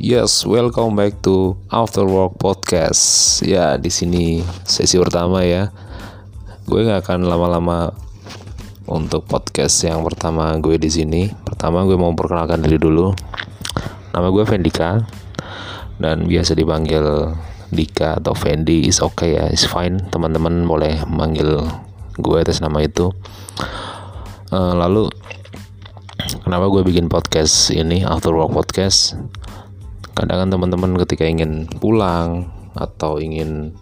Yes, welcome back to After Work Podcast. Ya, di sini sesi pertama ya. Gue nggak akan lama-lama untuk podcast yang pertama gue di sini. Pertama gue mau perkenalkan diri dulu. Nama gue Vendika dan biasa dipanggil Dika atau Fendi is okay ya, is fine. Teman-teman boleh manggil gue atas nama itu. Uh, lalu kenapa gue bikin podcast ini After Work Podcast? Kadang kan teman-teman ketika ingin pulang atau ingin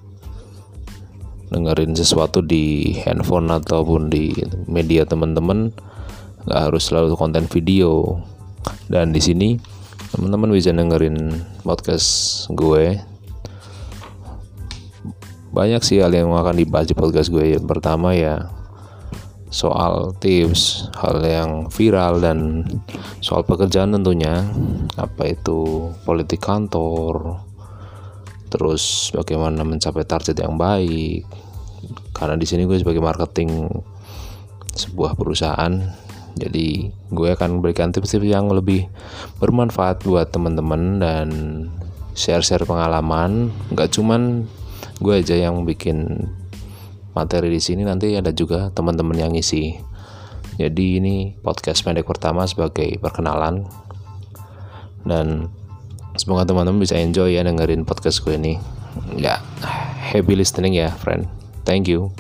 dengerin sesuatu di handphone ataupun di media teman-teman nggak harus selalu konten video. Dan di sini teman-teman bisa dengerin podcast gue. Banyak sih hal yang akan dibahas di podcast gue. Yang pertama ya soal tips hal yang viral dan soal pekerjaan tentunya. Apa itu politik kantor terus bagaimana mencapai target yang baik. Karena di sini gue sebagai marketing sebuah perusahaan jadi gue akan berikan tips-tips yang lebih bermanfaat buat teman-teman dan share-share pengalaman. Nggak cuman gue aja yang bikin materi di sini nanti ada juga teman-teman yang ngisi. Jadi ini podcast pendek pertama sebagai perkenalan dan semoga teman-teman bisa enjoy ya dengerin podcast gue ini. Ya, happy listening ya, friend. Thank you.